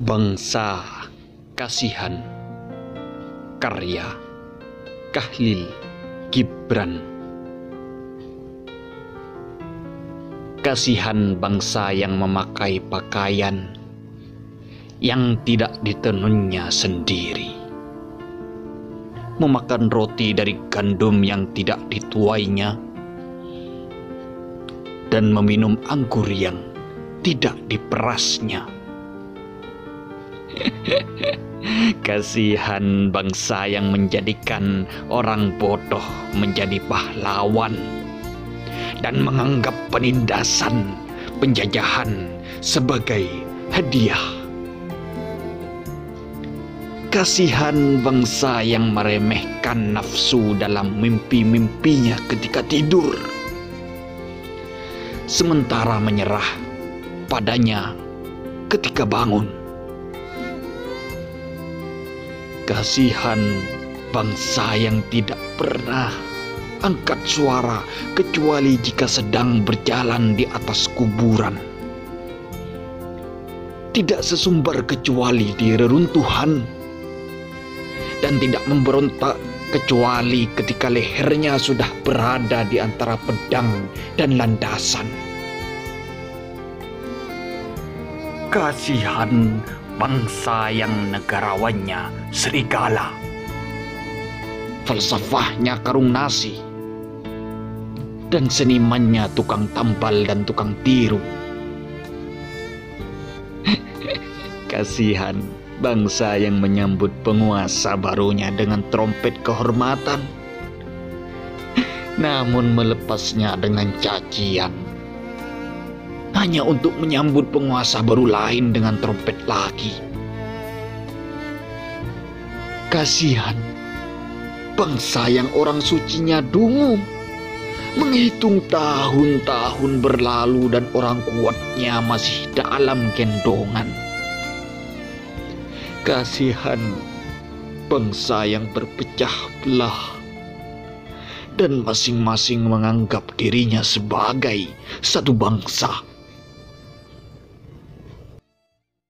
Bangsa Kasihan Karya Kahlil Gibran. Kasihan bangsa yang memakai pakaian yang tidak ditenunnya sendiri. Memakan roti dari gandum yang tidak dituainya Dan meminum anggur yang tidak diperasnya Kasihan bangsa yang menjadikan orang bodoh menjadi pahlawan dan menganggap penindasan penjajahan sebagai hadiah. Kasihan bangsa yang meremehkan nafsu dalam mimpi-mimpinya ketika tidur, sementara menyerah padanya ketika bangun. Kasihan bangsa yang tidak pernah angkat suara kecuali jika sedang berjalan di atas kuburan. Tidak sesumbar kecuali di reruntuhan dan tidak memberontak kecuali ketika lehernya sudah berada di antara pedang dan landasan. Kasihan bangsa yang negarawannya serigala. Falsafahnya karung nasi. Dan senimannya tukang tambal dan tukang tiru. Kasihan bangsa yang menyambut penguasa barunya dengan trompet kehormatan. Namun melepasnya dengan cacian hanya untuk menyambut penguasa baru lain dengan trompet lagi. Kasihan bangsa yang orang sucinya dungu, menghitung tahun-tahun berlalu dan orang kuatnya masih dalam gendongan. Kasihan bangsa yang berpecah belah dan masing-masing menganggap dirinya sebagai satu bangsa